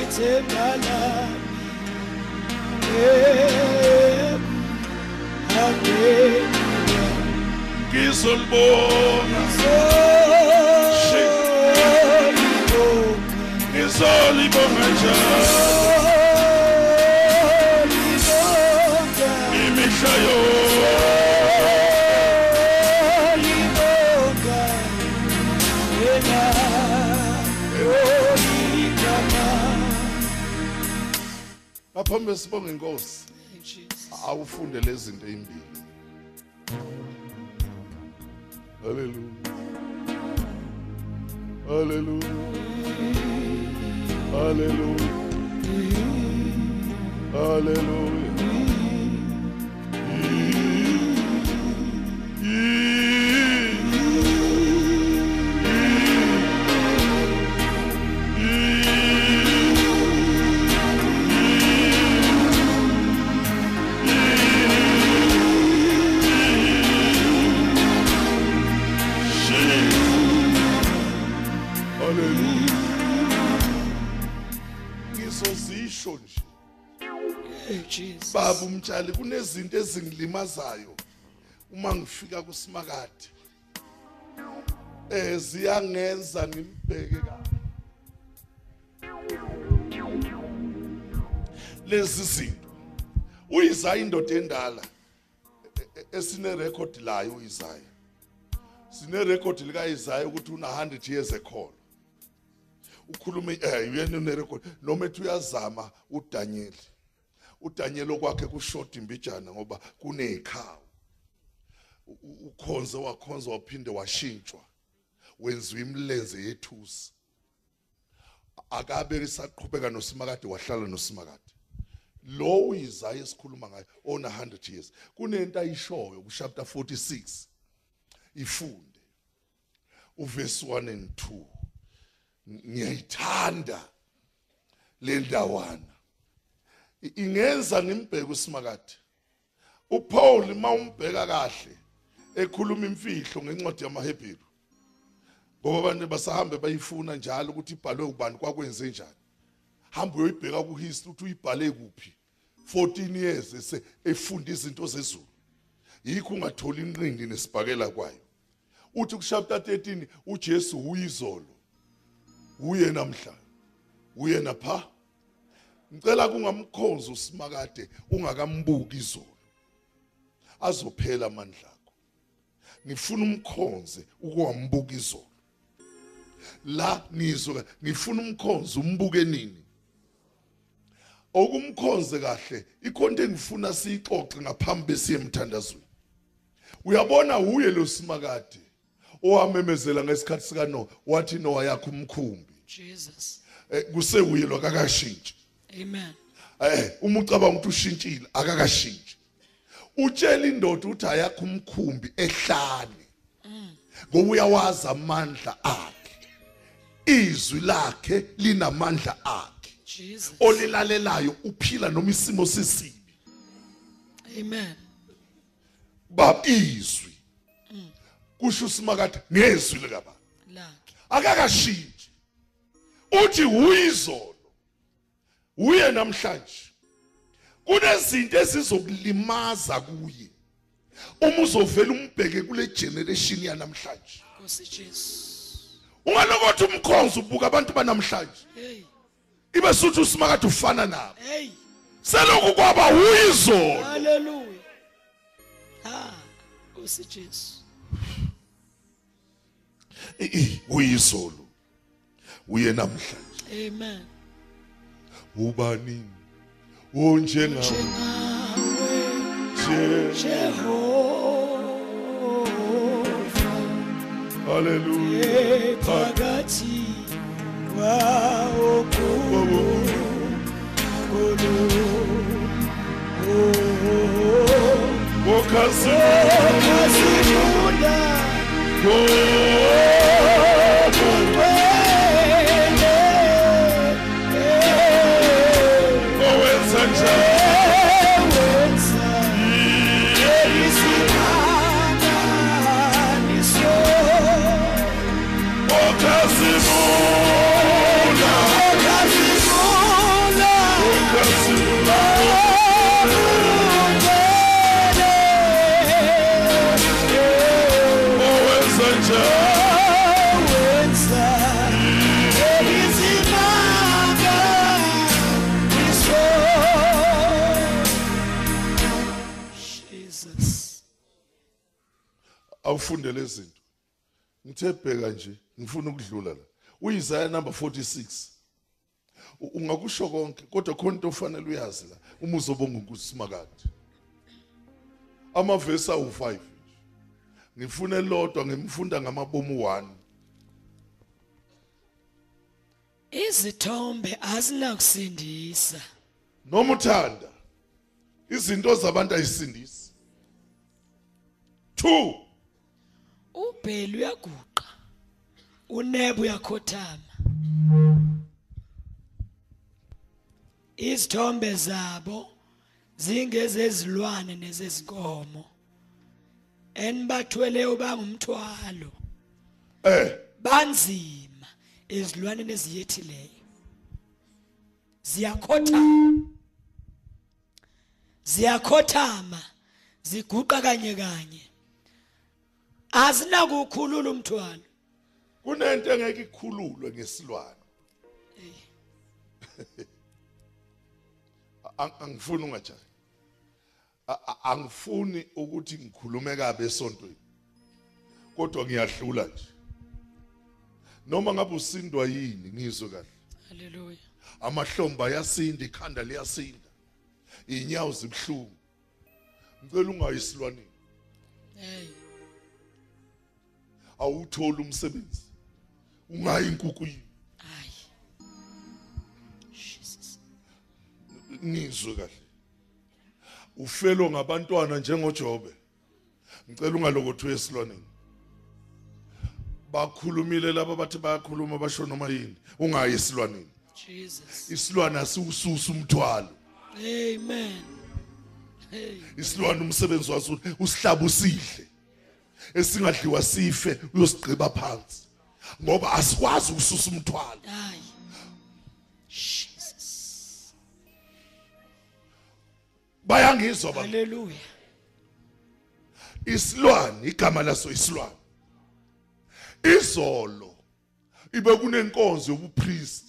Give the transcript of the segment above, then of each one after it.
ithemba lami ngizolibonga ngizolibonga njalo. Ngaphambi sibonge inkosi awufunde lezi zinto ezimbili. Haleluya haleluya haleluya haleluya baba umtshali kunezinto ezingilimazayo uma ngifika kusimakade. Eh ziyangenza ngimbheke ka. Lezi zinto uyizaya indoda endala e- e- esine record layo uyizaya sine record lika Isaiah ukuthi una 100 years ekhona. Ukhuluma eh uyena une record noma ethi uyazama uDaniel. uDaniel okwakhe kushota imbijana ngoba kunezikhawu U- u- ukhonze wakhonza waphinde washintshwa wenziwa imilenze yethusi. Akabe isaqhubeka nosimakade wahlala nosimakade. Lo uyizaya esikhuluma ngayo ona 100 years kunento ayishoyo ku chapter 46 ifunde uverse 1 and 2 ngiyayithanda le ndawana. Ingenza ngimbheke usimakade. uPaul mawumbheka kahle ekhuluma imfihlo ngencwadi yamaHebheru. Ngoba abantu basahambe bayifuna njalo ukuthi ibhalwe ubani kwakwenze njani. Hamba uyoyibheka ku history ukuthi uyibhale kuphi. 14 years ese efunda izinto zezulu. Yikho ungatholi inqindi nesibhakela kwayo. Uthi ku chapter 13 uJesu uyizolo. Uye namhla uye napha. Ngicela kungamkhonza usimakade ungakambuki izolo. Azophela amandla akho ngifuna umkhonze ukuwambuka izolo. La ngizwe ngifuna umkhonzo umbuke nini? Okumkhonze kahle ikhonto engifuna siyixoxe ngaphambi besiye emthandazweni. Uyabona uye lo simakade owamemezela ngesikhathi sika no wathi no yakho umkhumbi. Jesus. Eh, kusewuye lo akakashintshi amen. Eh uma ucabanga ukuthi ushintshile akakashintshi utshela indoda ukuthi ayakho umkhumbi ehlane. Ngoba uyawazi amandla akhe. Izwi lakhe linamandla akhe. Olilalelayo uphila noma isimo sisibi. Amen. Bab izwi. Kusho usimakade ngezwi likababa lakhe. Akakashintshi uthi uyizolo. Uye namhlanje kunezinto ezizokulimaza kuye. Uma uzovela umbheke kule generation yanamhlanje. Nkosi Jesu. Ungalokothi umkhonzo ubuka abantu banamhlanje. Hey. Ibe suthi usimakade ufana nabo. Hey. Selokhu kwaba uyizolo. Hallelujah. Ah Nkosi Jesu. Uyizolo. Uye namhlanje. Amen. Ubani? Onjengawe Njengawe Je- Jehova haleluya phakathi kwawo Wokazi Kasifunda awufundele izinto. Ngithe bheka nje ngifuna ukudlula la. uIsaiah number 46 U- ungakusho konke kodwa khona into ofanele uyazi la uma uzobonga uNkulusimakade amavesi awu5 nje. Ngifuna elodwa ngimfunda ngamabomu 1 izithombe azinakusindisa noma uthanda izinto zabantu ayisindisi. 2 ubhelu uyaguqa. Unebu uyakhothama. Izithombe zabo zingezezilwane nezezinkomo enibathweleyo bangumthwalo eh. Banzima ezilwaneni eziyethileyo ziyakhothama. Ziyakhothama. Ziguqa kanye kanye. Azinakukhulula umthwalo. Kunento engeke ikhululwe ngesilwane. Ang- angifuni ungajayi. Angifuni ukuthi ngikhulume kabe esontweni. Kodwa ngiyadlula nje. Noma ngabe usindwa yini ngizwe kahle. Haleluya amahlombe ayasinda ikhanda liyasinda. Inyawo zibhlungu ngicela ungayisilwaneni hey. Awutholi umsebenzi. Ungayi inkukwini hayi jesus. Ngizwe kahle. Ufelo ngabantwana njengoJobe. Ngicela ungalokothi esilwaneni bakhulumile laba bathi bayakhuluma basho noma yini? Ungayi esilwaneni. Jesus. Isilwana siwususa umthwalo. Amen. Hey isilwana umsebenzi waso usihlaba usidle esingadliwa sife uyosigqiba phansi. Ngoba asikwazi ukususa umthwalo. Hayi jesus. Bayangizwa ba haleluya isilwane igama laso isilwane. Izolo ibe kunenkonzo yobupriest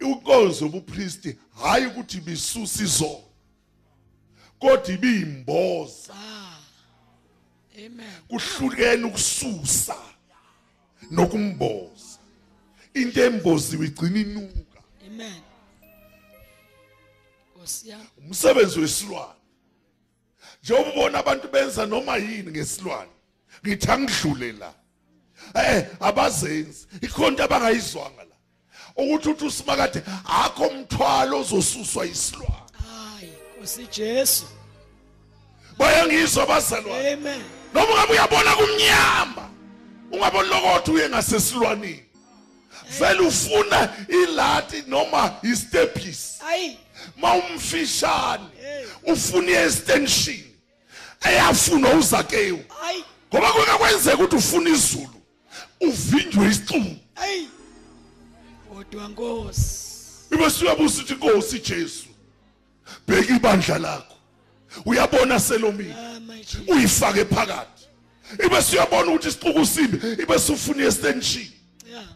inkonzo yobupriest hayi ukuthi bisusa izolo kodwa ibiyimboza. Ah. Kuhlukene ukususa nokumboza. Into emboziwe igcina inuka. Amen. Nkosi umsebenzi wesilwane. Njengoba ubona abantu benza noma yini ngesilwane ngithi angidlule la. Eh abazenzi. Ikhonto abangayizwanga la. Ukuthi uthi usimakade akho umthwalo ozosuswa isilwane hayi Nkosi Jesu. Bayangizwa bazalwane. Amen. Noma ngabe uyabona kumnyama ungaboni lokothe uye ngasesilwaneni. Vele ufuna ilati noma istepisi ayi. Mawumfishane ufuna i-extension eyafuna uzakewu. Ayi. Ngoba kuke kwenzeka ukuthi ufuna izulu uvinjwe isicubu ayi. Kodwa Nkosi. Ibe siyabuza ukuthi inkosi Jesu bheka ibandla lakho. Uyabona selomini? Ah uyifake phakathi. Ibe siyabona ukuthi isixuku sibe ibe sifuna i-extension. Yeah.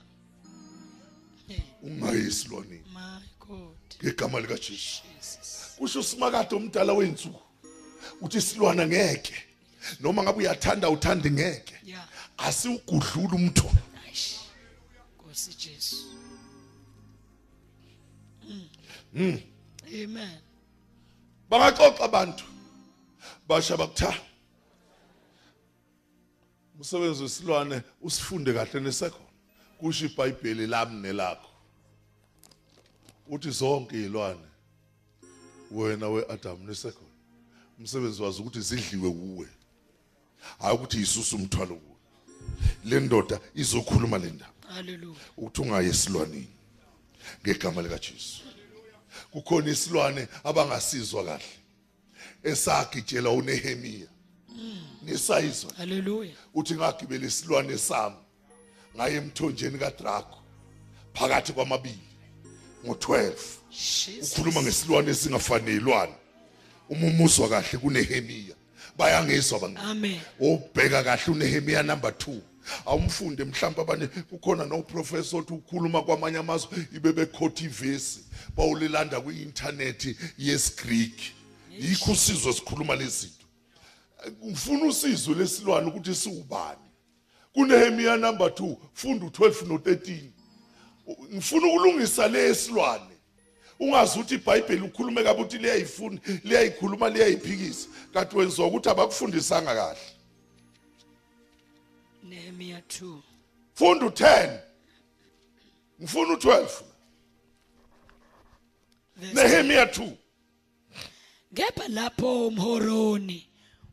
Ungayisilwaneni my god. Ngegama lika Jesu Jesus. Kusho simakade omdala wensuku uthi silwana ngeke noma ngabe uyathanda uthande ngeke umthwalo Aish. Nkosi Jesu. Hmm. amen. Bangaxoxa abantu. Basha bakutha. Umsebenzi wesilwane usifunde kahle nesekhona kusho iBhayibheli lami nelakho uthi zonke izilwane wena weAdam nesekhona umsebenzi wazo ukuthi zidliwe kuwe. Hayi ukuthi yisusa umthwalo kuwe. Le ndoda izokhuluma le ndaba. Haleluya ukuthi ungaye esilwaneni ngegama lika Jesu kukhona isilwane abangasizwa kahle. Esagitshela uNehemia nisayizwa haleluya uthi ngagibela isilwane sami ngaye emthonjeni kaDraco phakathi kwamabili. Ngo12 Jesus. ukhuluma ngesilwane esingafanelwana uma umuzwa kahle kuNehemia bayangizwa bangani amen. Ubheka kahle uNehemia number 2 awumfunde mhlawumbe abanye kukhona no professor othi ukhuluma kwamanye amazwe ibe bekhotha ivesi bawulilanda kwi-internet yes Greek. Yikho usizo sikhuluma lezinto. Ngifuna usizo lesilwane ukuthi siubani kunehemiya number 2 funda u12 no13 ngifuna ukulungisa lesilwane ungazi ukuthi iBhayibheli ukhulume kabi ukuthi liyayifuna liyayikhuluma liyayiphikisa. Kanti wenziwa ukuthi abakufundisanga kahle. Nehemiah 2 funda u10 ngifuna u12 verse Nehemiya 2 Kepha lapho umhoroni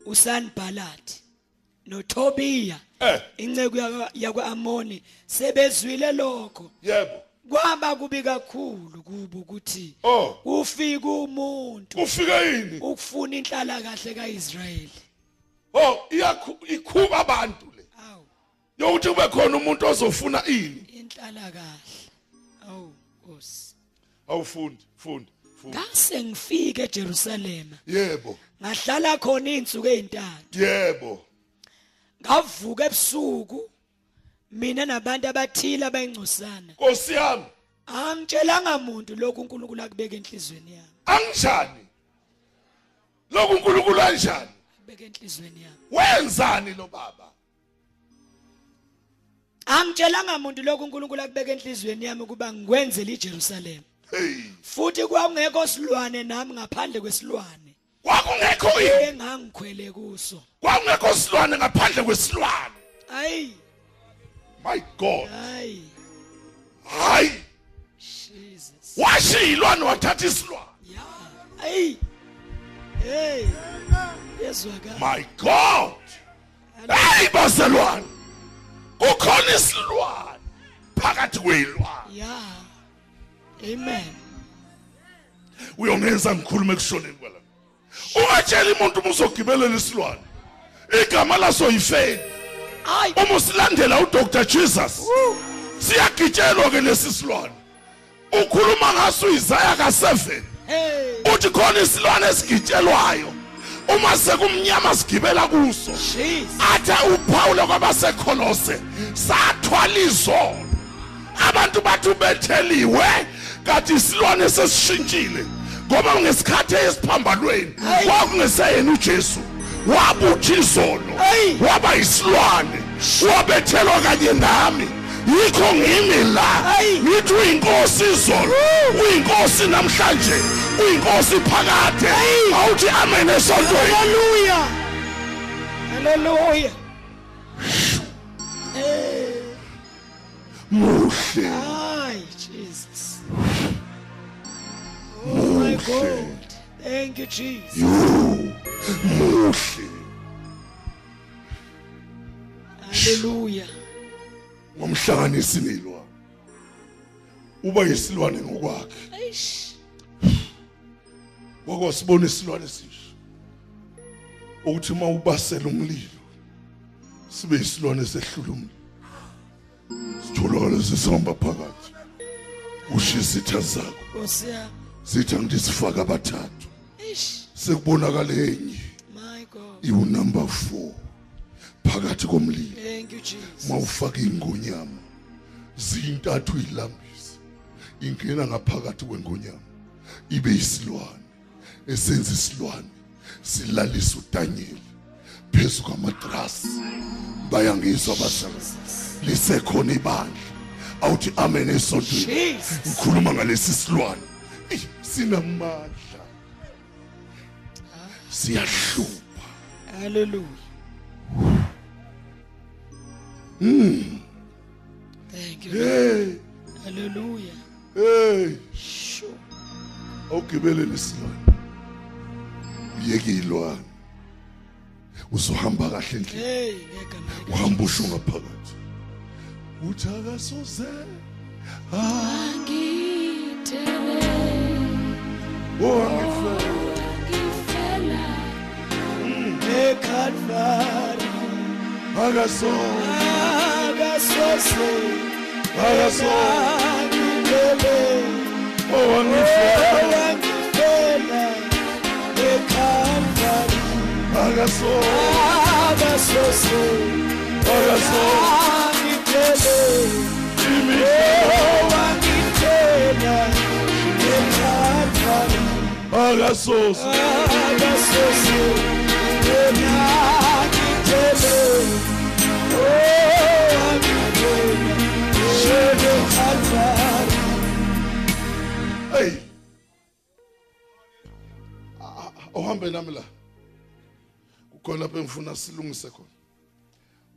uSanballat noTobiya eh. inceku yakwa-Amoni sebezwile lokho. Yebo. Kwaba kubi kakhulu kubo ukuthi oh. ufika umuntu ufika yini? ukufuna inhlala kahle kaIsrayeli. Oh iyakhu ikhuba abantu. Yokuthi kube khona umuntu ozofuna ini? Inhlala kahle awu Nkosi. Awufundi fundi fundi ngase ngifike eJerusalema. Yebo. Ngahlala khona izinsuku ezintathu yebo. Ngavuka ebusuku mina nabantu abathile abayingcosana. Nkosi yami. Angitshelanga muntu lokhu uNkulunkulu akubeka enhlizweni yami. Anginjani lokhu uNkulunkulu anjani? Akubeka enhlizweni yami. Wenzani lo baba? Angitshelanga muntu lokhu uNkulunkulu akubeka enhlizweni yami ukuba ngikwenzele iJerusalem. Futhi kwakungekho silwane nami ngaphandle kwesilwane. Kwakungekho yini engangikhwele kuso. Kwakungekho silwane ngaphandle kwesilwane. Ayi. My god. Hayi hayi. Jesus. Washilwane wathatha isilwane. Ya. Ayi. Hey. Yezwakala. My god. Hey baselwane kukhona isilwane phakathi kweyilwane. Ya. Amen. Uyongenza ngikhulume kushoneni kwala. Ungatshela umuntu uma uzogibelela isilwane. Igama laso yifeni. Uma usilandela udr. Jesus siyagitshelwa ke lesi silwane. Ukhuluma ngaso isaya ka7 hey. Uthi khona isilwane esigitshelwayo. Uma sekumnyama sigibela kuso. Athe uPaul kwabaseKolose sathwala izolo abantu bathi ubetheliwe kanti isilwane sesishintshile ngoba ngesikhathi esiphambalweni kwakungeseyena uJesu. Wabuthi izolo waba isilwane wabethelwa kanye nami. Yikho ngimi la Hey. ngithi uyinkosi izolo uyinkosi namhlanje uyinkosi phakade Hey. awuthi amen esontweni hallelujah hallelujah hey muhle Ay, Jesus. Oh my God. Thank you, Jesus. muhle Hallelujah. Ngomhlanganisi nilwane uba yisilwane ngokwakhe. Eish. wakwasibona isilwane sisho ukuthi uma ubasela umlilo sibe yisilwane sehlula umlilo sitholakala sisihamba phakathi. Ushisa itha zakho. Osia. zithi angithi sifake abathathu. Eish. sekubonakala enye. My God. iwu number 4 phakathi komlilo. Mawufaka ingonyama. Zintathu ilambisi ingena ngaphakathi kwengonyama. Ibe isilwane. Esenza isilwane. Silalisa uDaniel phezu kwamatrasi. Bayangizwa basebenzi lisekhona ibandla. Awuthi amen esontweni. Ngikhuluma ngalesi silwane. Sinamandla. Siyahlupha. Hallelujah. Thank you. hey Hallelujah. hey Sure. awugibele lesilwane uyeke ilwane uzohamba kahle endlini Hey, ngegama lika- uhamba usho ngaphakathi uthi akasoze owangifela eCalvary akasoze akasose akasoze angibele owangifela owangifela eCalvary akasoze akasose akasoze angibele imihla owangifela eCalvary akasosi akasosi enakithele ah, uhambe nami la kukhona lapho engifuna silungise khona.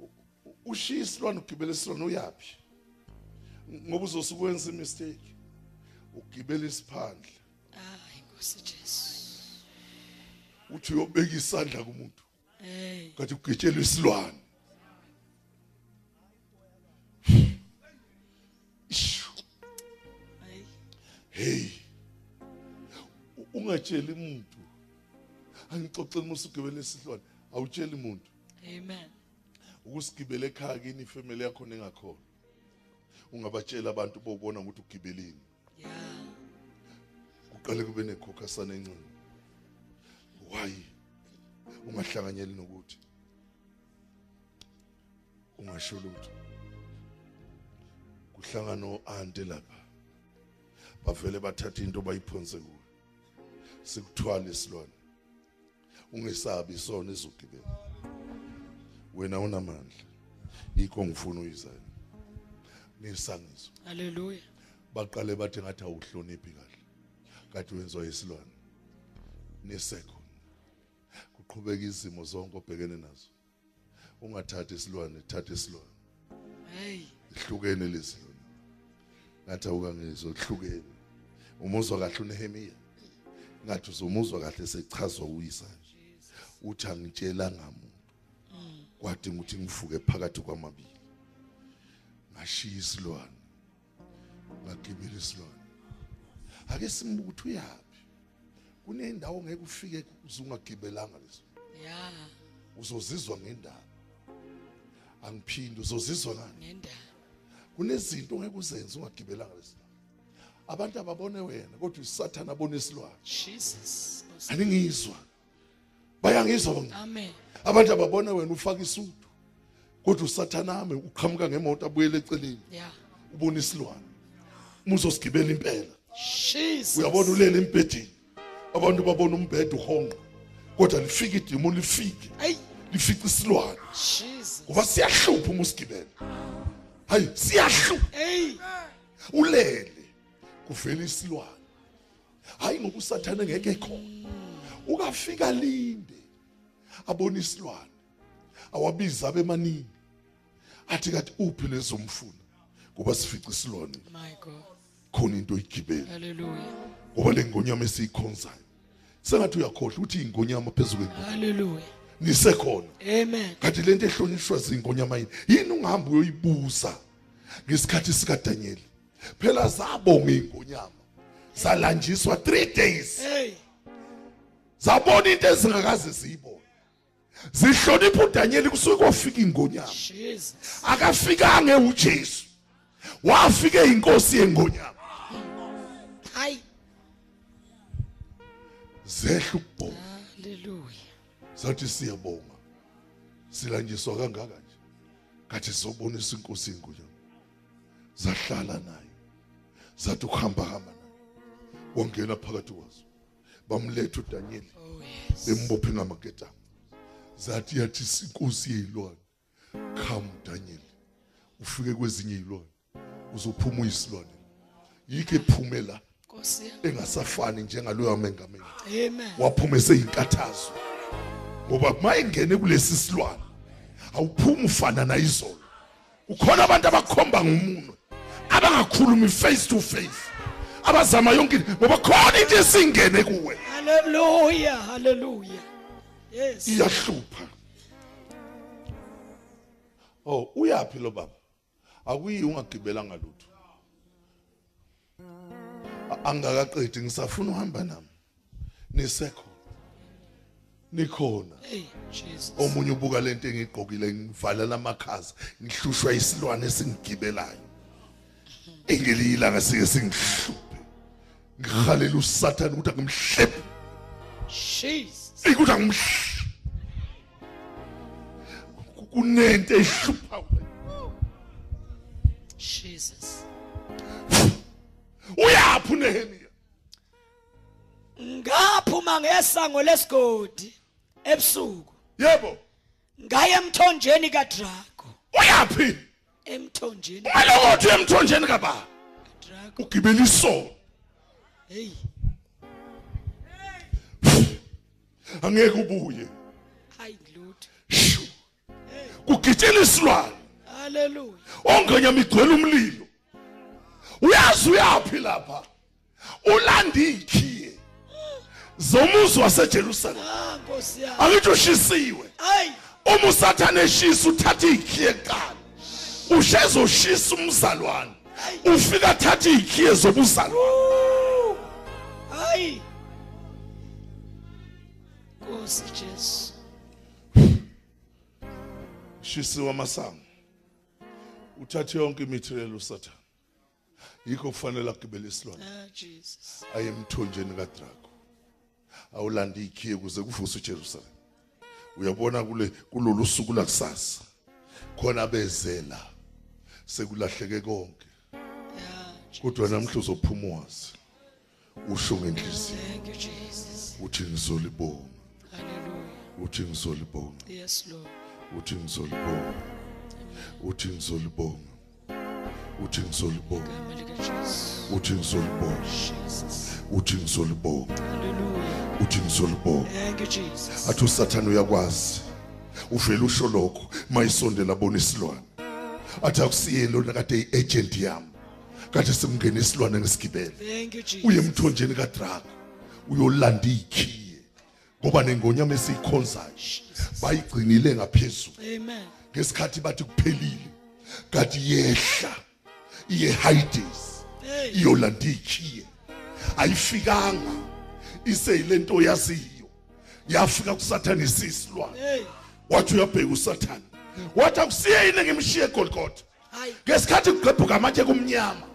U- u- ushiya isilwane ugibele isilwane uyapi ngoba uzosukwenza imistake. Ugibele isiphandle hayi nkosi Jesu. Uthi uyobeka isandla kumuntu hey kanti ugitshelwe isilwane. Ishu. hayi. Hey U- ungatsheli umuntu angixoxela musugibele isilwane awutsheli umuntu amen. Ukusigibela ekhaya kini ifamily yakho nengakhona. Ungabatshela abantu bobona ukuthi ugibelini. Yeah. Kuqale kube nekhokhasana encane. Why? Ungahlanganyeli nokuthi. Ungasho lutho. Kuhlangana o-ante lapha. Bavele bathatha into bayiphonse kuwe. Sikuthwala isilwane ungesabi isona izogibela wena unamandla. Yikho ngifuna uyizayo nisangiso haleluya. Baqale bathi ngathi awuhloniphi kahle. Kade wenziwa isilwane. Nisekhona kuqhubeka izimo zonke obhekene nazo. Ungathathi isilwane thatha isilwane. Hey. Ihlukene lezilwane ngathi awukangizwa kuhlukene umuzwa kahle uNehemiya. Ngathi uzomuzwa kahle sechazwa uyisanje uthi angitshelanga muntu kwadinga ukuthi ngivuke phakathi kwamabili. Ngashiya isilwane ngagibela isilwane. Ake simbuke ukuthi uyaphi? Kunendawo ngeke ufike uzungagibelanga leso. Yeah uzozizwa ngendaba. Angiphindi uzozizwa ngani? Ngendaba. Kunezinto ongeke uzenze ungagibelanga lesilwane abantu ababone wena kodwa usathana abone isilwane. Jesus. Aningizwa. Bayangizwa bang amen. Abantu ababone wena ufaka isudu kodwa usathana ame uqhamuka ngemoto abuyele eceleni. Yeah. Ubona isilwane. Umuzosigibela impela. Jesus. Uyabona ulele embhedeni? Abantu babona umbhedo uhonqa kodwa lifike idimo lifike. Hey lifica isilwane. Jesus. Ngoba siyahlupha uma usigibela. Hayi siyahlupha. Hey ulele kuvela isilwane. Hayi ngoba usathane ngeke khona. Ukafika linde. Abona isilwane. Awabiza abemaningi athi kathi uphi lezomfuna ngoba sifica isilwane. My god. Khona into oyigibela haleluya ngoba le ngonyama esiyikhonzayo sengathi uyakhohlwa uthi ingonyama phezulu kwengonyama haleluya nisekhona amen. Kanti lento ehlonishwa zingonyama yini? Yini ungahamba uyoyibusa ngesikhathi sika Daniel phela zabonga ingonyama. Zalanjiswa 3 days. Hey. Zabona into ezingakaze ziyibone. Zihlonipha uDaniel kusuke kwafika ingonyama. Jesus. Akafikanga uJesu wafike inkosi yengonyama. Hayi zehla ukubonga. Haleluya sathi siyabonga. Silanjiswa kangaka nje. Kathi sizobonisa inkosi yengonyama. Zahlala naye. Zathi ukuhamba hamba naye. Wangena phakathi kwazo. Bamletha uDaniel. Oh yes. Embophe ngamaketanga zathi yathi inkosi yezilwane come Daniel. Ufike kwezinye izilwane uzophuma uyisilwane yikho ephume la. Nkosi yami. engasafani njengaloyo mengameli amen. Waphuma eseyinkathazo ngoba mayengene kulesi silwane awuphumi ufana nayizolo. Ukhona abantu abakhomba ngomunwe abangakhulumi face to face. Abazama yonke ngoba khona into esingene kuwe. Haleluya haleluya. Yes. Iyahlupha. Oh uyapi lo baba? Akuyi ungagibelanga lutho. Angakaqedi ngisafuna uhamba nami. Nisekhona nikhona. Omunye ubuka lento engigqokile ngivala lamakhaza ngihlushwa isilwane esingigibelayo. Engelilanga sike singihluphe ngihalela usathane ukuthi angimhlephe Jesus. ukuthi angimhle kunento ehlupha wena Jesus. Uyaphi unehemiya? Ngaphuma ngesango lesigodi ebusuku. Yebo. Ngaya emthonjeni kaDrago. Uyapi emthonjeni umalokothi emthonjeni kababa. isono hey. Angeke ubuye. Hayi ngilutho Shu. kugitshela isilwane. Haleluya ongenyama igcwele umlilo. Uyazi uyapi lapha? Ulanda ikhiye zomuzi waseJerusalem. Ah angithi ushisiwe. Uma usathane eshisa uthatha ikhiye kuqala. Usheza ushisa umzalwane. Ufika thatha ikhiye zobuzalwane. Hayi nkosi Jesu shisiwe amasango uthathe yonke imithelela usathane yikho kufanele agibele isilwane. Ah Jesus. Aye emthonjeni kaDrago awulanda ikhiye kuze kuvuse uJerusalem uyabona kule kulolu suku lakusasa. Khona bezela. Sekulahleke konke. Yeah kodwa namhla uzophuma wazi usho ngenhliziyo thank you Jesus uthi ngizolibonga. Hallelujah uthi ngizolibonga. Yes lord. Uthi ngizolibonga. Uthi ngizolibonga. Uthi ngizolibonga. Gama lika Jesu uthi ngizolibonga. Jesus. Uthi ngizolibonga. Hallelujah. Uthi ngizolibonga. Thank you Jesus. Athi usathane uyakwazi. Uvela usho lokho. Mayisondela bona isilwane. Athi akusiyeni lona kade i-agent yami. Kade simngene isilwane ngesigibele. Uye emthonjeni kadraga uyolanda ikhiye ngoba nengonyama esiyikhonzayo bayigcinile ngaphezulu. Ngesikhathi bathi kuphelile kanti yehla iye Hades hey. iyolanda ikhiye. Ayifikanga iseyilento yaziyo. Yafika kusathane isisilwane. Wathi uyabheka usathane wathi akusiye yini ngimshiye eGolgotha? Ngesikhathi kugqebhuka amatshe kumnyama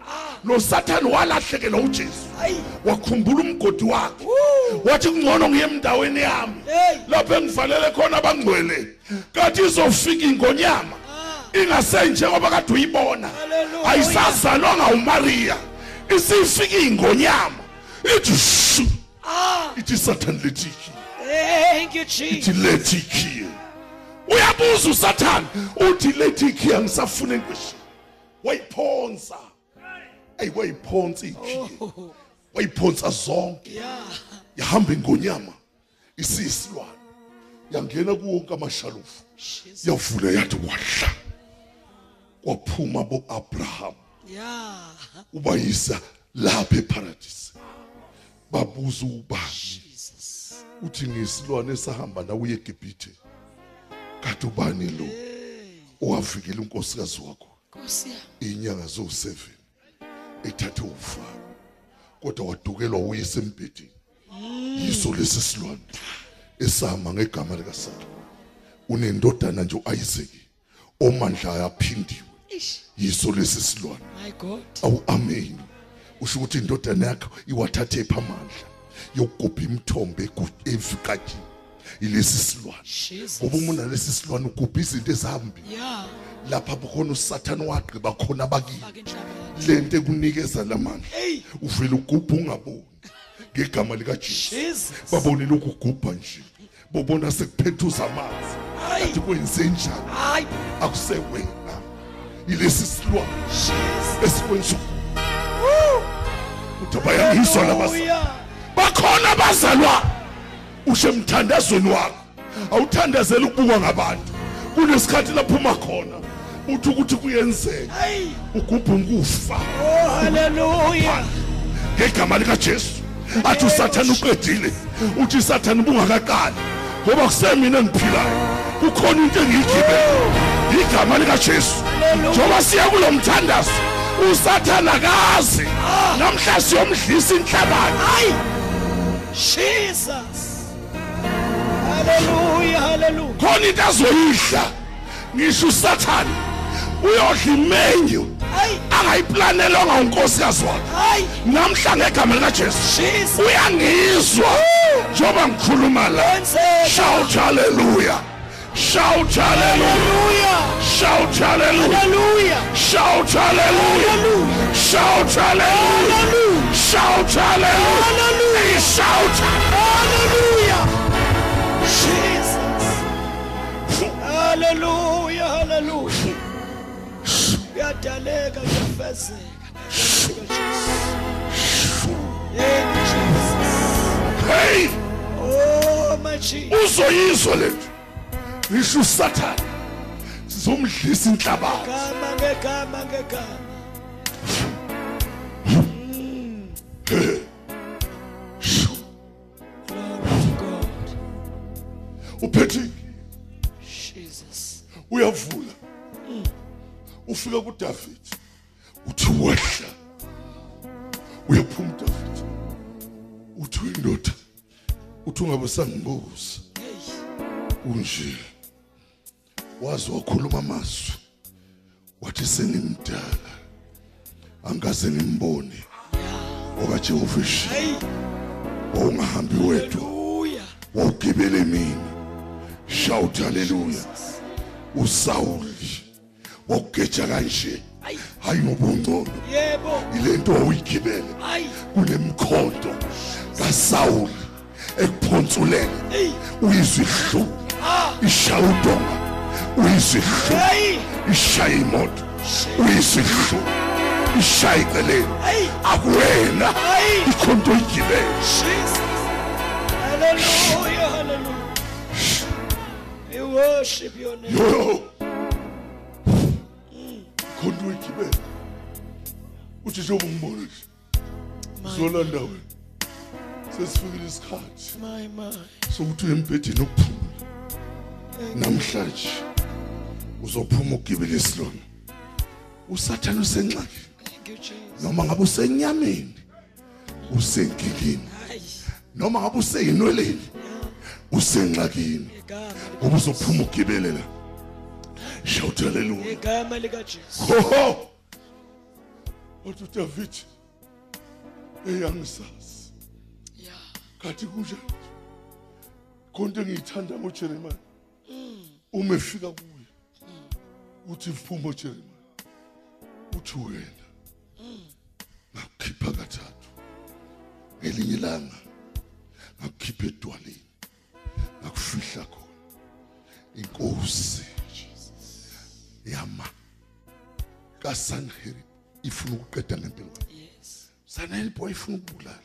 nosathane walahlekelwa uJesu. Hayi wakhumbula umgodi wakhe. Wathi kungcono ngiye emndaweni yami. Hey. lapho engivalele khona abangcwele kathi izofika ingonyama ingasenjengoba kade uyibona. Hallelujah. ayisazalwanga uMaria isifika ingonyama ithi shu. Ah. Ithi Satan lethiki thank you Jesus. Ithi lethiki uyabuza uSatan uthi lethiki angisafune nkweshi wayiphonsa. Ey wayiphonsa ikhiye oh wayiphonsa zonke. Yeah yahamba ingonyama isiyisilwane yangena kuwonke amashalufu. Jesus yavula yathi wadla kwaphuma bo-abraham. Yeah ubayisa lapha eparadise. Babuza ubani Jesus. Uthi ngesilwane esahamba nawe uye egibhithe? Kade ubani lo hey owavikela unkosikazi wakho? Nkosi yami. Inyanga zo-7 ethathe ufaro kodwa wadukelwa uye esembhedeni yiso lesi silwane esama ngegama likaSathane. Unendodana nje uIsaac omandla ayaphindiwe. Ish yiso lesi silwane. My god. Awu amen. Usho ukuthi indodana yakho iwathathe phamandla yokugubha imithombo evikatini ilesi silwane Jesus. Ngoba umuntu nalesi silwane ugubha izinto ezihambile yeah. Lapha bukhona usathane wagqiba khona bakini faka enhlabeni lento ekunikeza lamandla hey. uvela ugubha ungaboni. Ngegama likaJesu Jesus. Babone lokhu ugubha nje. Bobona sekuphethuza amanzi. Hayi. athi kwenze njani? Hayi. Akusewena. Ilesi silwane Jesus. Esikwenza uthi bayangizwa labazalwa Hallelujah. bakhona abazalwa ushe emthandazweni wakho. Awuthandazela ukubukwa ngabantu. Kunesikhathi lapho uma khona uthi ukuthi kuyenzeka. Ugubha ukufa oh hallelujah. Ngegama likaJesu. Athi usathane uqedile. Uthi isathane ubungakaqali ngoba kusemina engiphilayo. Kukhona into engiyigibele. Igama likaJesu. Hallelujah. njoba siya kulomthandazo usathane akazi. Namhla siyomdlisa inhlabathi. Jesus. Hallelujah hallelujah. Khona into azoyidla. Ngisho usathane uyodla imenyu hayi angayiplanelwanga unkosikazi wakhe namhla ngegama likaJesu uyangizwa. Njoba ngikhuluma la shout hallelujah. Shout hallelujah. Hallelujah. Shout hallelujah. Hallelujah. Shout hallelujah. Hallelujah. Shout hallelujah. Shout hallelujah. Shout. Hallelujah. Hallelujah. Hallelujah. Kuyadaleka kuyafezeka. Yeni Jesus. hey Oh my Jesus. uzoyizwa lethu ngisho usathane sizomdlisa inhlabathi Gama ngegama ngegama. Ufika kuDavid uthi wehla uyaphuma uDavid uthi indoda uthi ungabe sangibuza unje wazi wakhuluma amazwi wathi senimdala angaze ngimbone okaJehova ishi Hey. wawungahambi wedwa Hallelujah. wawugibele mina shout haleluya usawuli wawugeja kanje Ay. hayi ngobungcono Yebo. ilento kunemkhonto kaSawuli ekuphonsulele Hey. uyizwa ihluku ishaya udonga. Uyizwa ihluku ishaya imoto. Uyizwa ihluku ishaya eceleni Hey. akuwena. Ikhonto igibele Jesus. Hallelujah. Hallelujah. We worship your name. yo. Khonto igibele uthi njengoba ngibona nje My, zolanda wena sesifikile isikhathi. Sokuthi uye embhedeni okuphumula namhlanje uzophuma ugibele isilona usathane Jesus. noma ngabe usenyameni usenkingini noma ngabe useyinweleni usenxakini Igama ngoba uzophuma ugibele la shout hallelujah. Igama lika Jesu. hoho wathi udavid eyangisazi Yeah. kathi kunjani konke engiyithanda ngojeremiya uma efika kuye. Uthi mphuma ujeremiya uthi wena ngakukhipha kathathu. Ngelinye ilanga ngakukhipha edwaleni ngakufihla khona. Inkosi. Kasanherib ifuna ukuqeda ngempilo yakho Yes. sanherib wayefuna ukubulala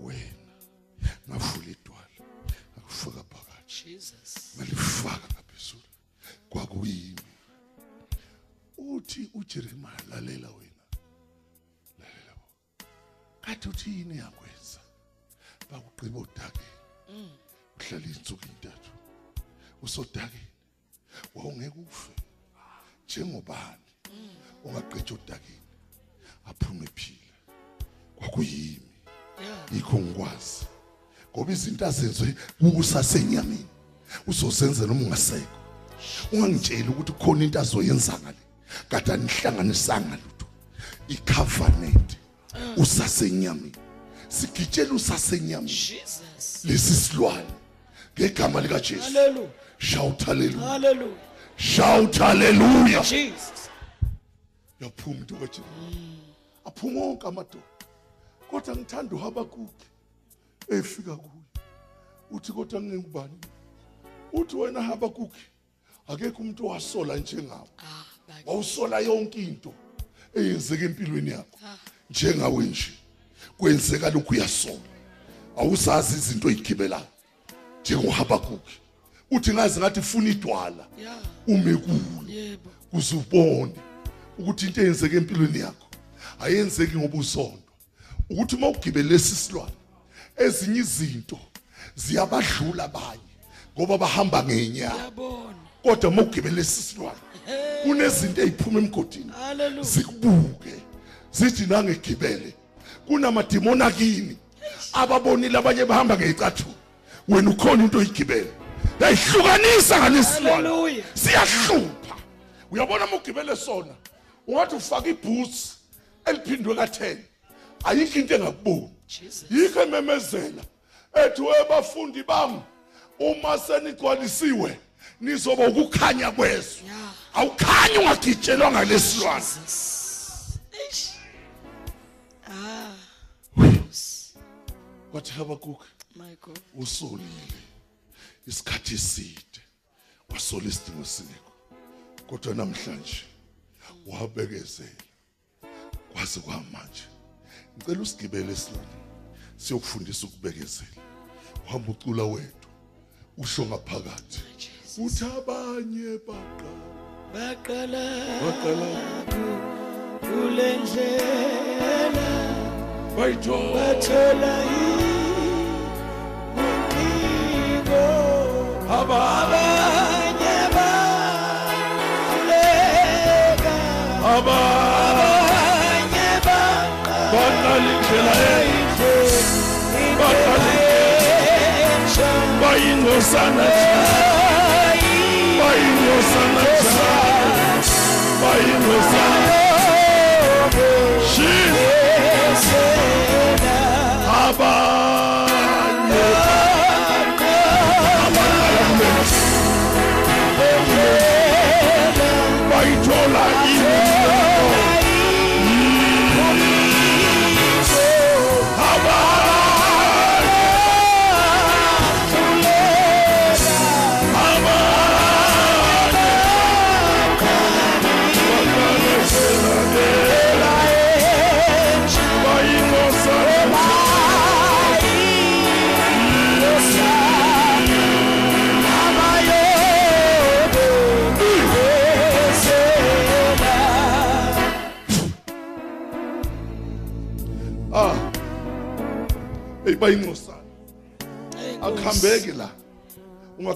wena ngavula idwala ngakufaka phakathi Jesus. ngalifaka ngaphezulu kwakuyimi uthi ujeremiya lalela wena. Lalela bo kathi uthi yini yakwenza? Bakugqiba odakeni. Uhlala izinsuku intathu usodakeni. Wawungeke ufe. Njengobani? Ongaqedwa odakeni aphume ephila kwakuyimi. Yeah. yikho ngikwazi. Ngoba izinto azenziwe kukusasenyameni. Uzozenzela uma ungasekho. Ungangitsheli ukuthi khona into azoyenza ngale kade anihlanganisanga lutho. Icovenant usasenyameni. Sigitshela usasenyameni. Jesus. lesi silwane. Ngegama lika Jesu Hallelujah. shout hallelujah. Hallelujah. shout hallelujah. Jesus. Yaphuma into kaJesu. Aphuma wonke amadoda. Kodwa ngithanda uHabakuki efika kuye. Uthi kodwa ngingubani? Uthi wena Habakuki akekho umuntu owasola njengawe. Ah, wawusola yonke into eyenzeka empilweni yakho. Njengawe nje. Kwenzeka lokhu uyasola. Awusazi izinto oyigibelayo njengoHabakuki uthi ngazi ngathi funa idwala. Ume kulo. Kuze ubone ukuthi into eyenzeke empilweni yakho ayenzeki ngoba usondo ukuthi uma ugibele lesi silwane ezinye izinto ziyabadlula abanye ngoba bahamba ngenyawo kodwa uma ugibele lesi silwane kunezinto eziphuma emgodini zikubuke zithi nangegibele kunamadimoni akini ababonile abanye bahamba ngecathulo wena ukhona into oyigibele. Yayihlukanisa ngalesilwane siyahlupha uyabona uma ugibele sona? Ungathi ufaka ibhutsi eliphindwe ka-10 ayikho into engakuboni yikho ememezela. Ethi webafundi bami uma senigcwalisiwe nizoba ukukhanya kwezwe Yeah. awukhanyi ungagitshelwa. Eish. Ah. kwathi habakuk my god. usolile. Isikhathi eside. Wasola isidingo singekho kodwa namhlanje wabekezela kwaze kwamanje ngicela usigibele esilwane siyokufundisa ukubekezela uhamba ucula wethu usho ngaphakathi. Uthi abanye baqa baqala baqala. kulendlela bayithola bathola umbiko abanye. Abanye baqala baqala bayingosana bayingosana bayingosana. Jesus abanye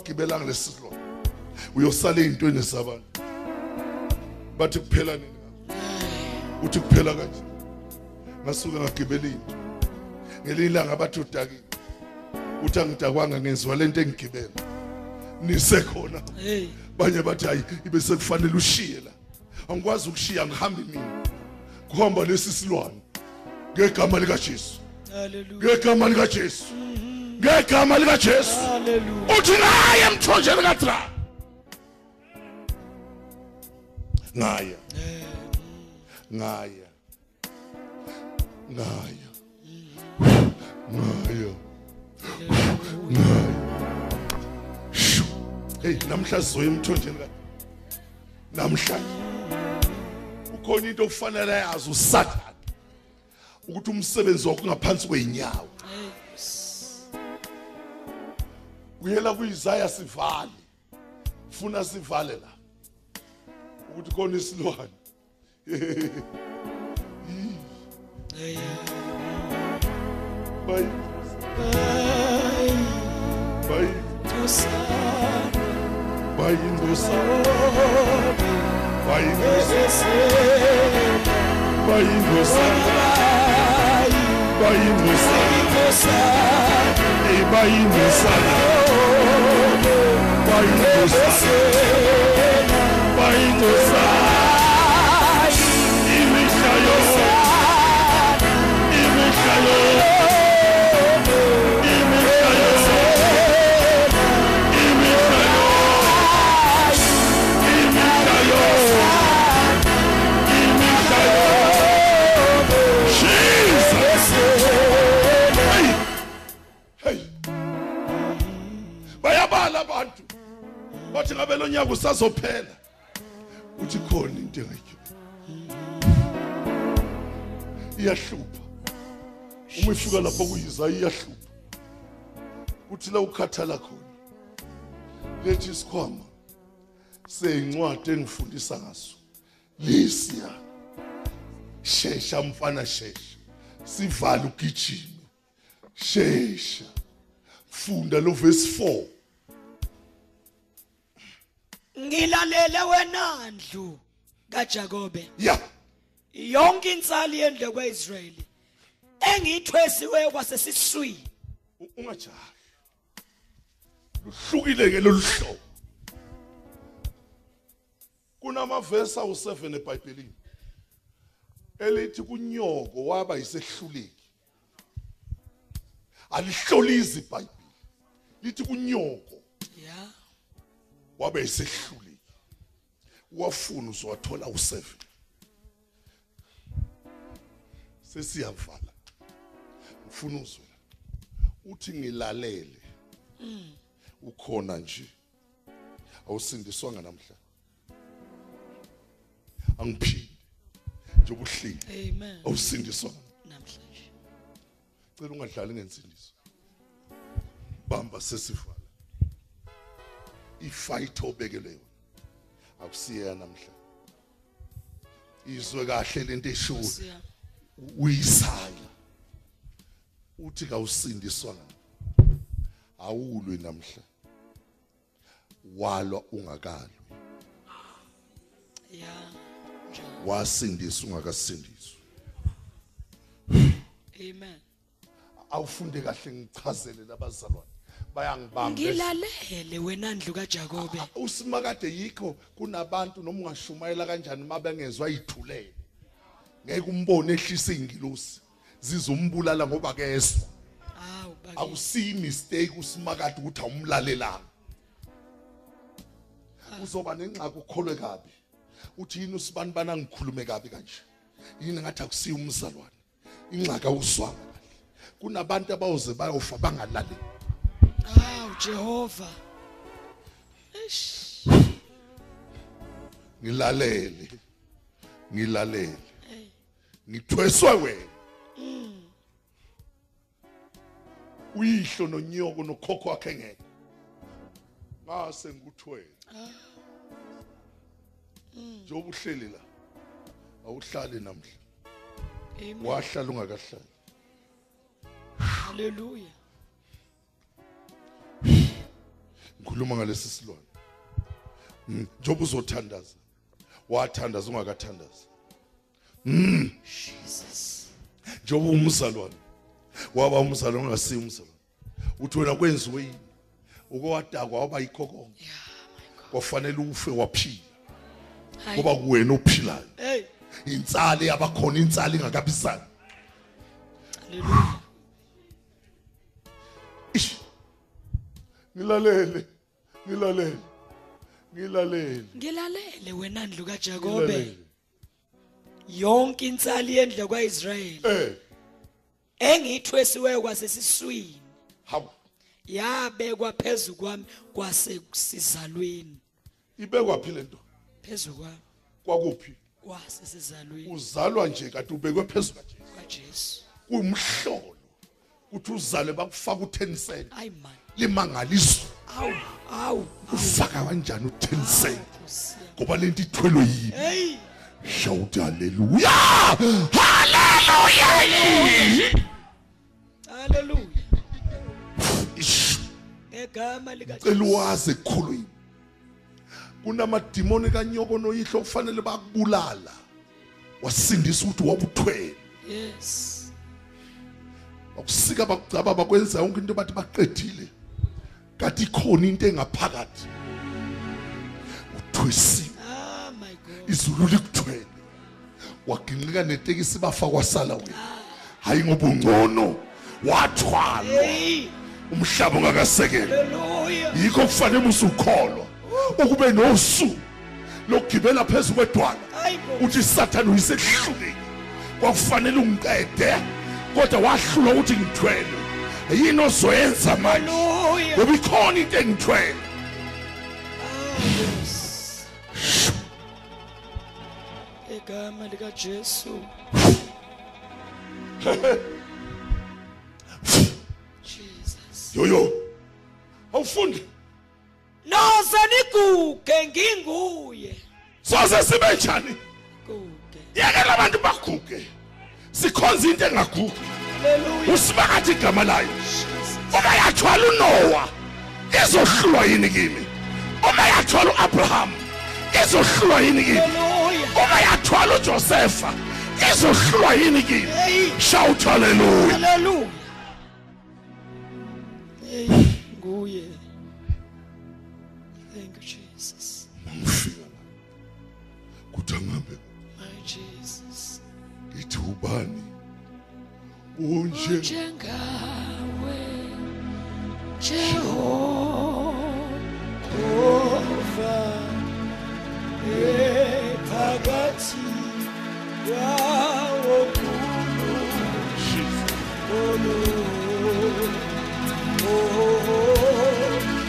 ungagibelanga lesilo uyosala ezintweni zabantu. Bathi kuphela nini uthi kuphela kanje. Ngasuka ngagibela into. Ngelinye ilanga bathi udakile. Uthi angidakwanga ngenziwa lento engigibela. Nisekhona banye bathi hayi ibe sekufanele ushiye la. Angikwazi ukushiya ngihambe mina. Kuhamba lesi silwane ngegama likaJesu. Hallelujah. Ngegama likaJesu. Ngegama likaJesu. Hallelujah. Uthi naye emthonjeni kaDra ngaya ngaya ngaya ngaya ngaya Shu. hey namhla sizoya emthonjeni ka namhlanje ukhona into okufanele yazi usathana ukuthi umsebenzi wakho ngaphansi kweinyawo uyela kuIsaya sivale funa sivale la ukuthi khona isilwane bayi bayi bayi ngosa bayi ngosa bayi ngosa bayi ngosa eh bayi ngosa bayi ngosa bayi ngosa imihla ngabe lo nyaka usazophela. Uthi khona into engayikho iyahlupha uma ifika lapho kuyiza iyahlupha kuthi la ukhathala khona lethi isikhwama seyincwadi engifundisa ngaso lisiya shesha mfana shesha sivala ugijime. Shesha. Funda lo verse 4 ngilalele wena ndlu kaJakobe. Ya. Yonke insali yendlu kwaIsrayeli engithwesiwe kwasesiswini. U- ungajahi. Luhlukile ke loluhlobo kunamavesi awu7 eBhayibhelini elithi kunyoko waba yisehluleki. Alihlolizi iBhayibheli lithi kunyoko. Waba yisehluleki wafuna uzowathola u7 sesiyavala. Ufuna uzwe uthi ngilalele. Ukhona nje. Awusindiswanga namhla. Angiphili njengoba uhleli amen. Awusindiswanga namhlanje. Cela ungadlali ngensindiso. Bamba sesivala ifight obekele yona akusiye namhla. Izwe kahle lento siya uyisala. Uthi kawusindiswanga awulwe namhla. Walwa ungakalwi. Ya wasindiswa ungakasindiswa. Amen. Awufunde kahle ngichazele labazalwane. Bayangibamba ngilalele wena ndlu kaJakobe. Usimakade yikho kunabantu noma ungashumayela kanjani mabengezwa yithulele. Ngeke umbone ehlisa ingilosi. Zizombulala ngoba kezwa. Awu bakithi. Akusiyi mistake usimakade ukuthi awumlalelanga. Uzoba nengxaki ukholwe kabi. Uthi yini usibani bana ngikhulume kabi kanje? Yini ngathi akusiyi umzalwane? Ingxaki awuswanga kahle. Kunabantu abawuze bayofa bangalaleli. Awu Jehova eish. Ngilalele ngilalele. Ngithweswe wena. Uyihlo nonyoko nokhokho wakhe ngeke. Ngase ngikuthwele njengoba uhleli la awuhlali namhla. Amen. Wahlala ungakahlali. Haleluya ngikhuluma ngalesi silwane. Mm, njengoba uzothandaza. Wathandaza ungakathandaza Jesus. Njengoba umzalwane. Waba umzalwane ongasiyo umzalwane. Uthi wena kwenziwe yini? Uke wadakwa waba yikho konke yeah my god. Kwafanele ufe waphila. Hayi. ngoba kuwena ophilayo. Hey. Insali yabakhona insali ingakabisani. Haleluya ish. Nilalele nilalele ngilalele wena ndlu kaJakobe. Yonke insali yendlu kwaIsrayeli eh. Engithwesiweyo kwasesiswini. Hawu. Yabekwa phezulu kwami kwasesizalweni ibekwa phi lento phezulu kwami kwakuphi? kwasesizalweni uzalwa nje kade ubekwe phezulu kaJesu. Kuyumhlolo ukuthi uzalwe bakufaka u10 cent ayi man. Limangaliswa awu awu ufaka kanjani u10 cent ngoba lento ithwelwe yini? Hey! Shout haleluya haleluya haleluya Ish. ngegama lika cela wazi ekukhulwini kunamadimoni kanyoko noyihlo kufanele bakubulala. Wasindisa ukuthi wabuthwele. Yes. Bakusika bakucaba bakwenza yonke into bathi baqedile. Kanti ikhona into engaphakathi. Uthwesiwe. Ah my god. Izulu likuthwele waginqika netekisi bafa kwasala wena. Hayi ngoba ungcono wathwalwa. Hey. Umhlaba ungakasekela. Haleluya yikho kufanele usukholwa ukube nosu lokugibela phezulu kwedwala. Ayi bo uthi isathane uyisehluleki. Kwakufanele ungiqede kodwa wahlulwa ukuthi ngithwele yini ozoyenza manje. Ngoba ikhona into engithwele. Egama lika Jesu. Jesus. Yoyo. Awufundi. Noze niguge nginguye. Soze sibe njani? Guge. Yekela abantu baguge. Sikhonza into engagugi. Usibakathi igama layo. Jesus uma yathwala uNoah izohlulwa yini kimi? Uma yathwala uAbraham izohlulwa yini kimi? Haleluya uma yathwala uJosefa izohlulwa yini kimi? Hey. Shout hallelujah. Haleluya hey nguye. Thank you Jesus. Ngifika la. Kuthi angabe my Jesus. Ngithi ubani? unjengawe Jehova ephakathi kwawo kulo Oh, oh, oh, oh, oh, oh, oh, oh,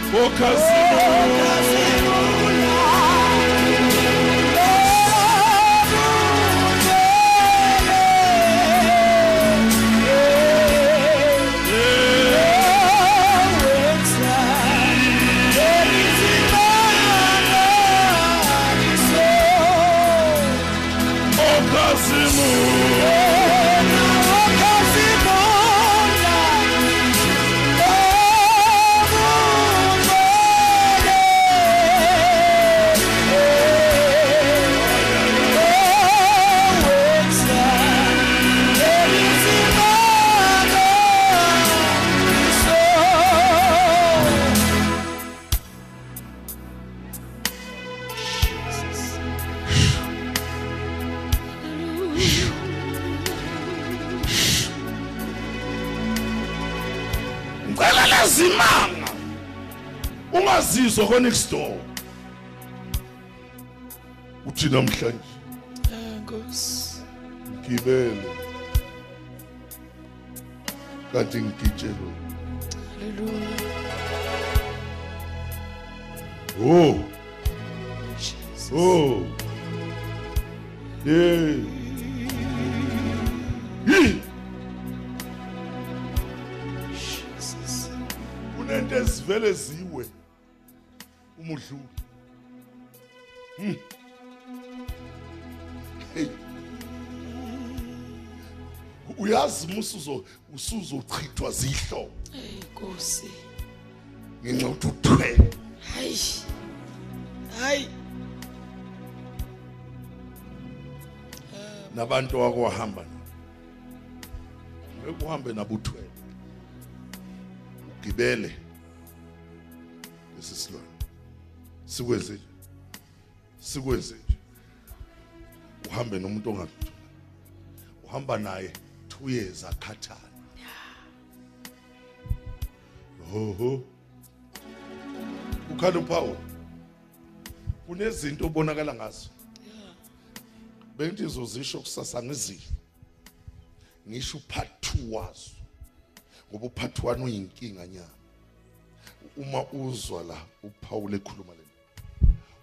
oh, oh, oh, ngicela lazimanga ungazizwa ko next door uthi namhlanje Nkosi. ngibele kanti ngigitshelwe Hallelujah. oh. Oh. Yeah kunento ezivele ziwe umudlulu Hmm. Hey. uyazi musuzo usuzochithwa zihlobo Hey Nkosi. ngenxa ukuthi uthwele Hayi. Hayi. nabantu wakwahamba nabo ngeke uhambe nabo ugibele lesisilwane sikwenze nje. Sikwenze nje. Uhambe nomuntu ongakuthula uhamba naye 2 years akhathala. Oho. Ukhala uPaul kunezinto obonakala ngazo. Bengithi izozisho kusasa ngizile ngisho uphathi wazo. Ngoba uphathi wani uyinkinga nyana. Uma uzwa la uPaul ekhuluma lento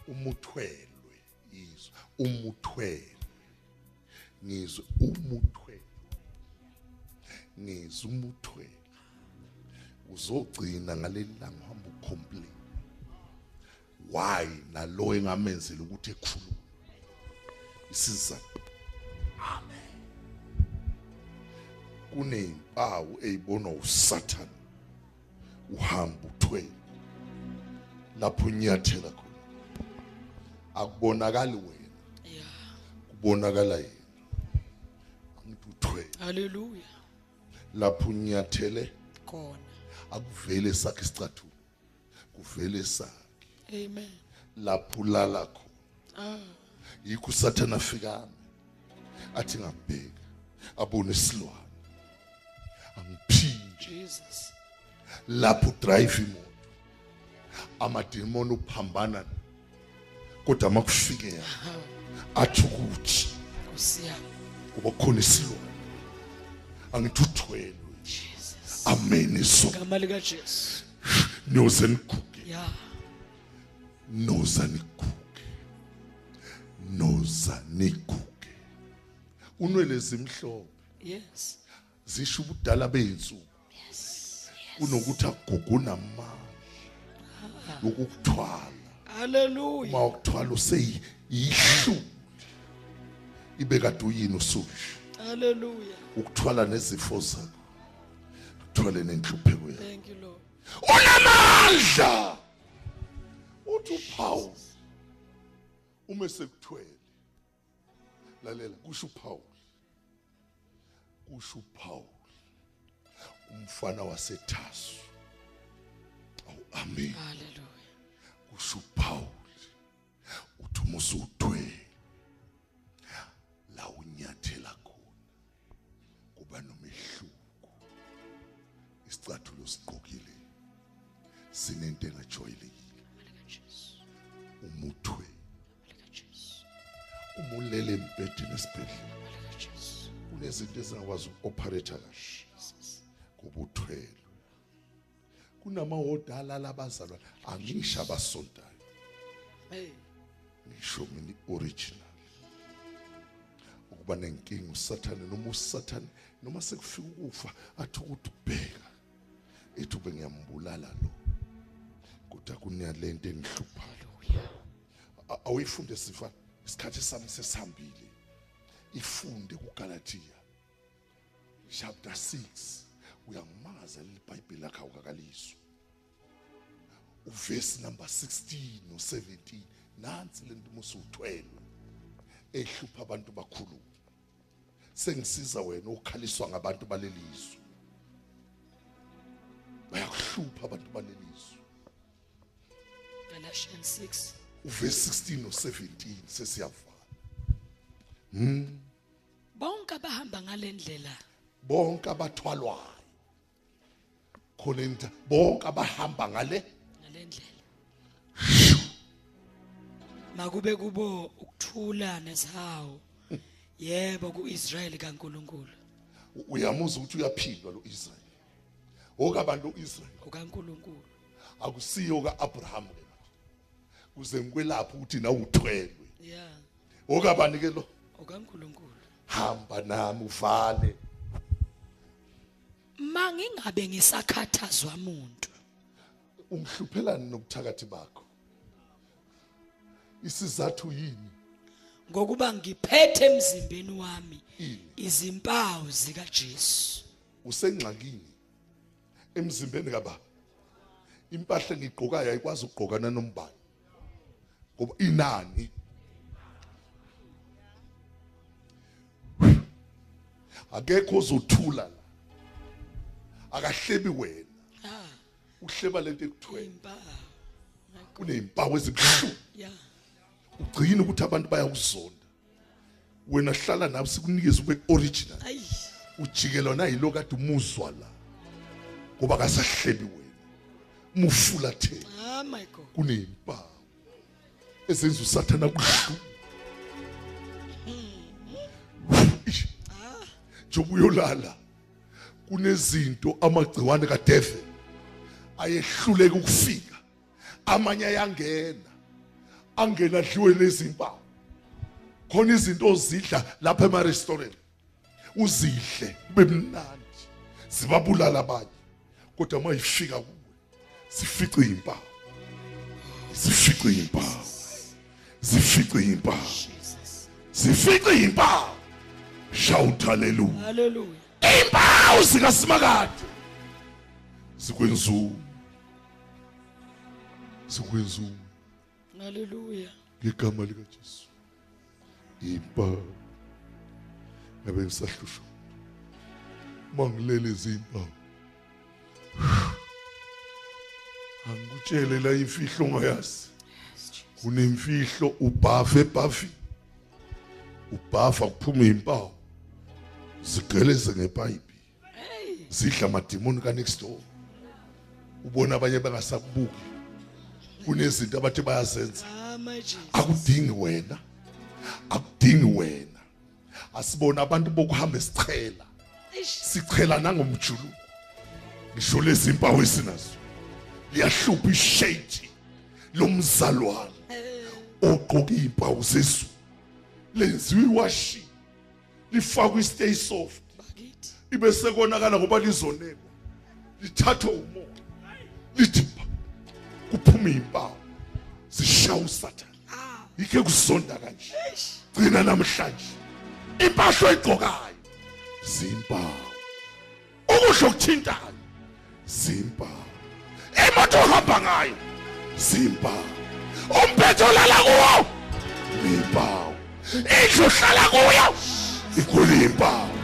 umuthwelwe izwa umuthwelwe ngizwe umuthwelwe ngizwe umuthwelwe uzogcina ngaleli langa uhamba ucomplain why nalo engamenzela ukuthi ekhulume? Isizathu. Amen. Kunezimpawu ezibonwa usathane. Uhamba uthwele lapho unyathela khona. Akubonakali wena. Kubonakala yena. Angithi uthwele Hallelujah. lapho unyathele Khona. akuvele sakhe isicathulo. Kuvele sakhe. Amen. lapho ulala khona. Ah. yikho usathana afikame athi ngabheka abone isilwane. Angiphinje Jesus. Lapho drive imoto amademoni uphambana kodwa makufike ya athi ukuthi Nkosi yami. kuba khona isilwane angithi uthwelwe Jesus. amen iso Igama lika Jesu. noze niguge Yeah. noza niguge noza niguge unwele zimhlophe Yes. zisho ubudala beyinsuku kunokuthi aguguna amandla lokukuthwala Hallelujah. uma ukuthwala useyihluli ibe kade uyini usushi? Hallelujah. ukuthwala nezifo zakho uthwale nenhlupheko yakho. Thank you Lord. unamandla! Uthi uPaul uma sekuthwele. Lalela kusho uPaul kusho uPaul umfana waseThasu awu amen. Hallelujah. kusho uPaul uthi uma usuthwele la unyathela khona. Kuba nomehluko. Isicathulo siqokile. Sinento engajwayelekile umuthwe. Umulele embhedeni esibhedlela. Kunezinto ezingakwazi uku-operate kahle. Jesus. kuba uthwelwe kunamawodala labazalwa angisho abasontayo. Ngisho mina original ukuba nenkinga usathane noma usathane noma sekufika ukufa athi ukuthi ubheka. Ethi ube ngiyambulala lo kodwa kunalento engihluphayo. Awuyifunde sifa isikhathi sami sesihambile. Ifunde kuGalatia. Chapter 6 uyangmaza leli bible lakho awukakalizwa uverse number 16 no17 nansi lento musuthwelwe ehlupha abantu bakhulu. Sengisiza wena ukhaliswa ngabantu balelizwe. Bayakuhlupha abantu balelizwe. Galatians 6 uverse 16 no17 sesiyavala bonke abahamba ngalendlela bonke abathwalwayo. Khona bonke abahamba ngale ngalendlela makube kubo ukuthula nezawo yebo kuIsrael kaNkuluNkulu. Uyamuzwa ukuthi uyaphindwa lo Israel okabantu uIsrael ukaNkuluNkulu akusiyo kaAbraham kuze ngikwelapha ukuthi na uthwelwe. Yeah okabani ke lo? ukaNkuluNkulu hamba nami uvale. Mangingabe ngisakhathazwa umuntu ungihluphelani nobuthakathi bakho. Isizathu yini? Ngokuba ngiphethe emzimbeni wami izimpawu zika Jesu usengxakini? Emzimbeni kababa? Impahla engigqokayo ayikwazi ukugqokana nombani. Ngoba inani. Akekho ozothula la. Akahlebi wena. Uhleba lento ekuthweni impawu kunezimpawu ezibuhlungu. Yeah ugcina ukuthi abantu bayakuzonda. Wena hlala nawe sikunikeza ube original ayi. Ujikelwa nayilo kade umuzwa la. Ngoba kasahlebi wena. Umufulathele ah my god. Kunezimpawu ezenza usathana kuhlu Ish. njengoba uyolala kunezinto amagciwane kadeve ayehluleka ukufika. Amanye ayangena angena adliwe nezimpawu. Khona izinto ozidla lapha ema restaurant uzidle kube mnandi zibabulala abanye. Kodwa mayifika kuwe sifice izimpawu sifice izimpawu sifice izimpawu sifice izimpawu shout hallelujah. Haleluya impawu zikasimakade. Sikwenzuko sikwenzuko haleluya. Ngegama likaJesu. Impawu ngabe ngisahlushwa mangilele izimpawu angikutshele la imfihlo ongayazi. Kunemfihlo ubhafa ebhafi ubhafa kuphuma impawu. Zigeleze ngepipe zidla amadimoni kanext door. Ubona abanye bangasakubuki. Kunezinto abathi bayazenza. Ah akudingi wena. Akudingi wena. Asibona abantu bokuhamba esichela sichela nangomjuluko. Ngisho lezi impawu esinazo. Liyahlupha ishade lomzalwane. Ogqoka izimpawu zesu. Lenziwe iwashi. Lifakwe istay soft. Ibe sekonakala ngoba lizonekwa lithathwe umoya. Lithi kuphume impawu. Zishaya usathane. Ah. Yikho kuzonda kanje. Gcina namhlanje. Impahla oyigqokayo zimpawu. Ukudla okuthintayo zimpawu. Imoto ohamba ngayo zimpawu. Umphetho olala kuwo impawu. Indlu ohlala kuyo ikhulu impawu.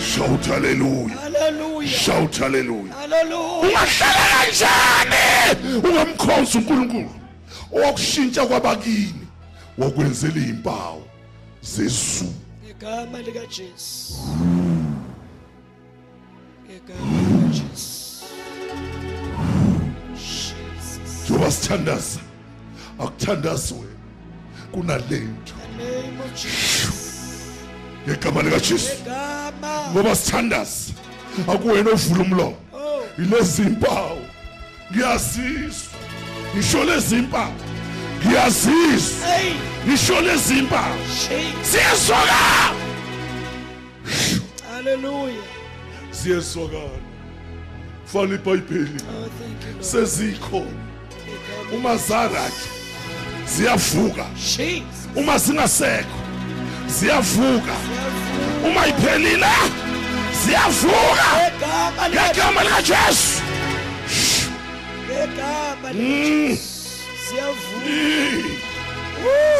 Shout hallelujah. Haleluya shout hallelujah. Haleluya ungahlala kanjani? Ungamkhonza uNkulunkulu. Owakushintsha kwabakini wakwenzela izimpawu zezulu ngegama lika Jesu ngegama lika Jesu Jesus. Njengoba sithandaza akuthandazi wena kunalento Jesus. Ngegama likaJesu. Ngegama ngoba sithandaza akuwena ovula umlomo. Oh ilezi impawu ngiyazizwa ngisho lezi impawu ngiyazizwa Hey, ngisho lezi impawu Jesus. siyezwakala. Hallelujah. siyezwakala. Fana ibhayibheli. Oh, thank you, Lord. sezikhona. Uma zarathi ziyavuka. Jesus. uma zingasekho ziyavuka. Uma iphelile ziyavuka. Ngegama lika- ngegama likajesu ngegama lika- Mm. Siyavuka. Ih,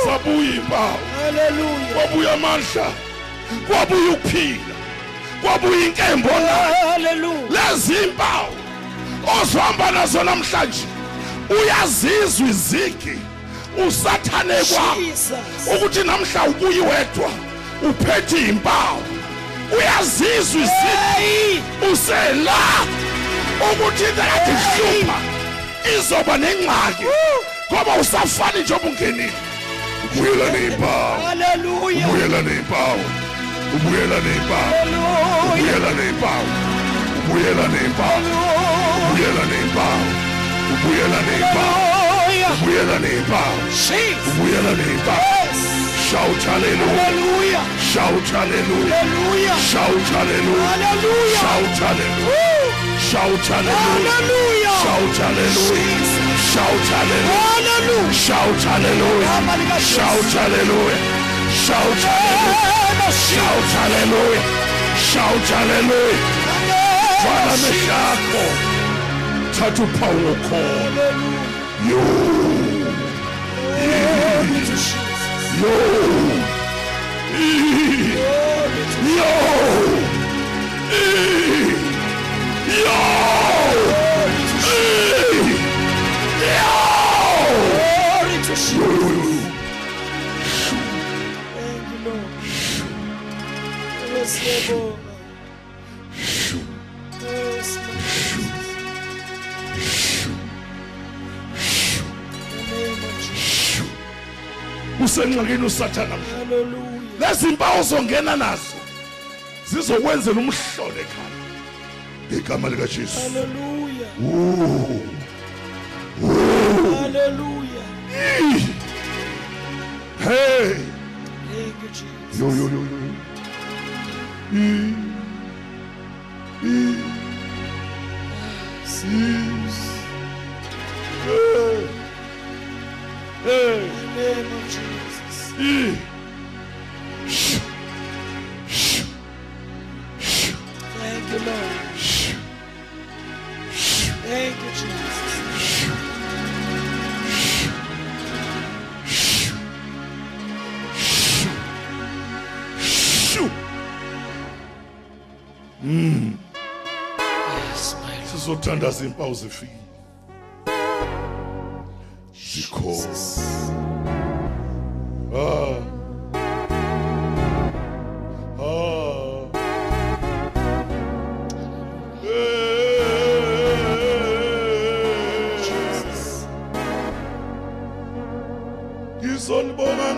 zabuya impawu. Hallelujah. kwabuya amandla. Kwabuya ukuphila. Kwabuya inkembo nayo Hallelujah. lezi impawu ozohamba nazo namhlanje uyazizwa izigi. Usathane kwakho ukuthi namhla ubuyi wedwa uphethe impawu. Uyazizwa izigi Hey, usela ukuthi kade ihlupha izoba nengxaki. Ngoba usafani njengoba ungenile ubuyela neyimpawu hallelujah. ubuyela neyimpawu ubuyela Hallelujah. ubuyela neyimpawu ubuyela neyimpawu ubuyela neyimpawu ubuyela neyimpawu Hallelujah. ubuyela neyimpawu Jesus. ubuyela neyimpawu Yes. shout hallelujah Hallelujah. shout hallelujah Hallelujah. shout hallelujah Hallelujah. shout hallelujah Woo. shout hallelujah Hallelujah. shout hallelujah shout hallelujah Hallelujah. shout hallelujah Gama lika Jesu. shout hallelujah shout hallelujah Name of Jesus. shout hallelujah shout hallelujah vala Name of amehlo akho thatha uphawu ngokhona Hallelujah. Jesus. Thank you, Lord. Yes, Lord. Usenxakini usathana lezi mpawu zongena nazo zizokwenzela umhlolo ekhaya ngegama likajesu Hallelujah. Ooh. Hallelujah. Ih. hey yo yo yo yo Ih. Ih. Ih. Hey. Hey. In the name of Jesus. Thank you, Lord. Thank you, Jesus. Shoo. Yes, my Lord. sizothandaza impawu zifike zikhona ah ah Eh. Jesus. ngizolibonga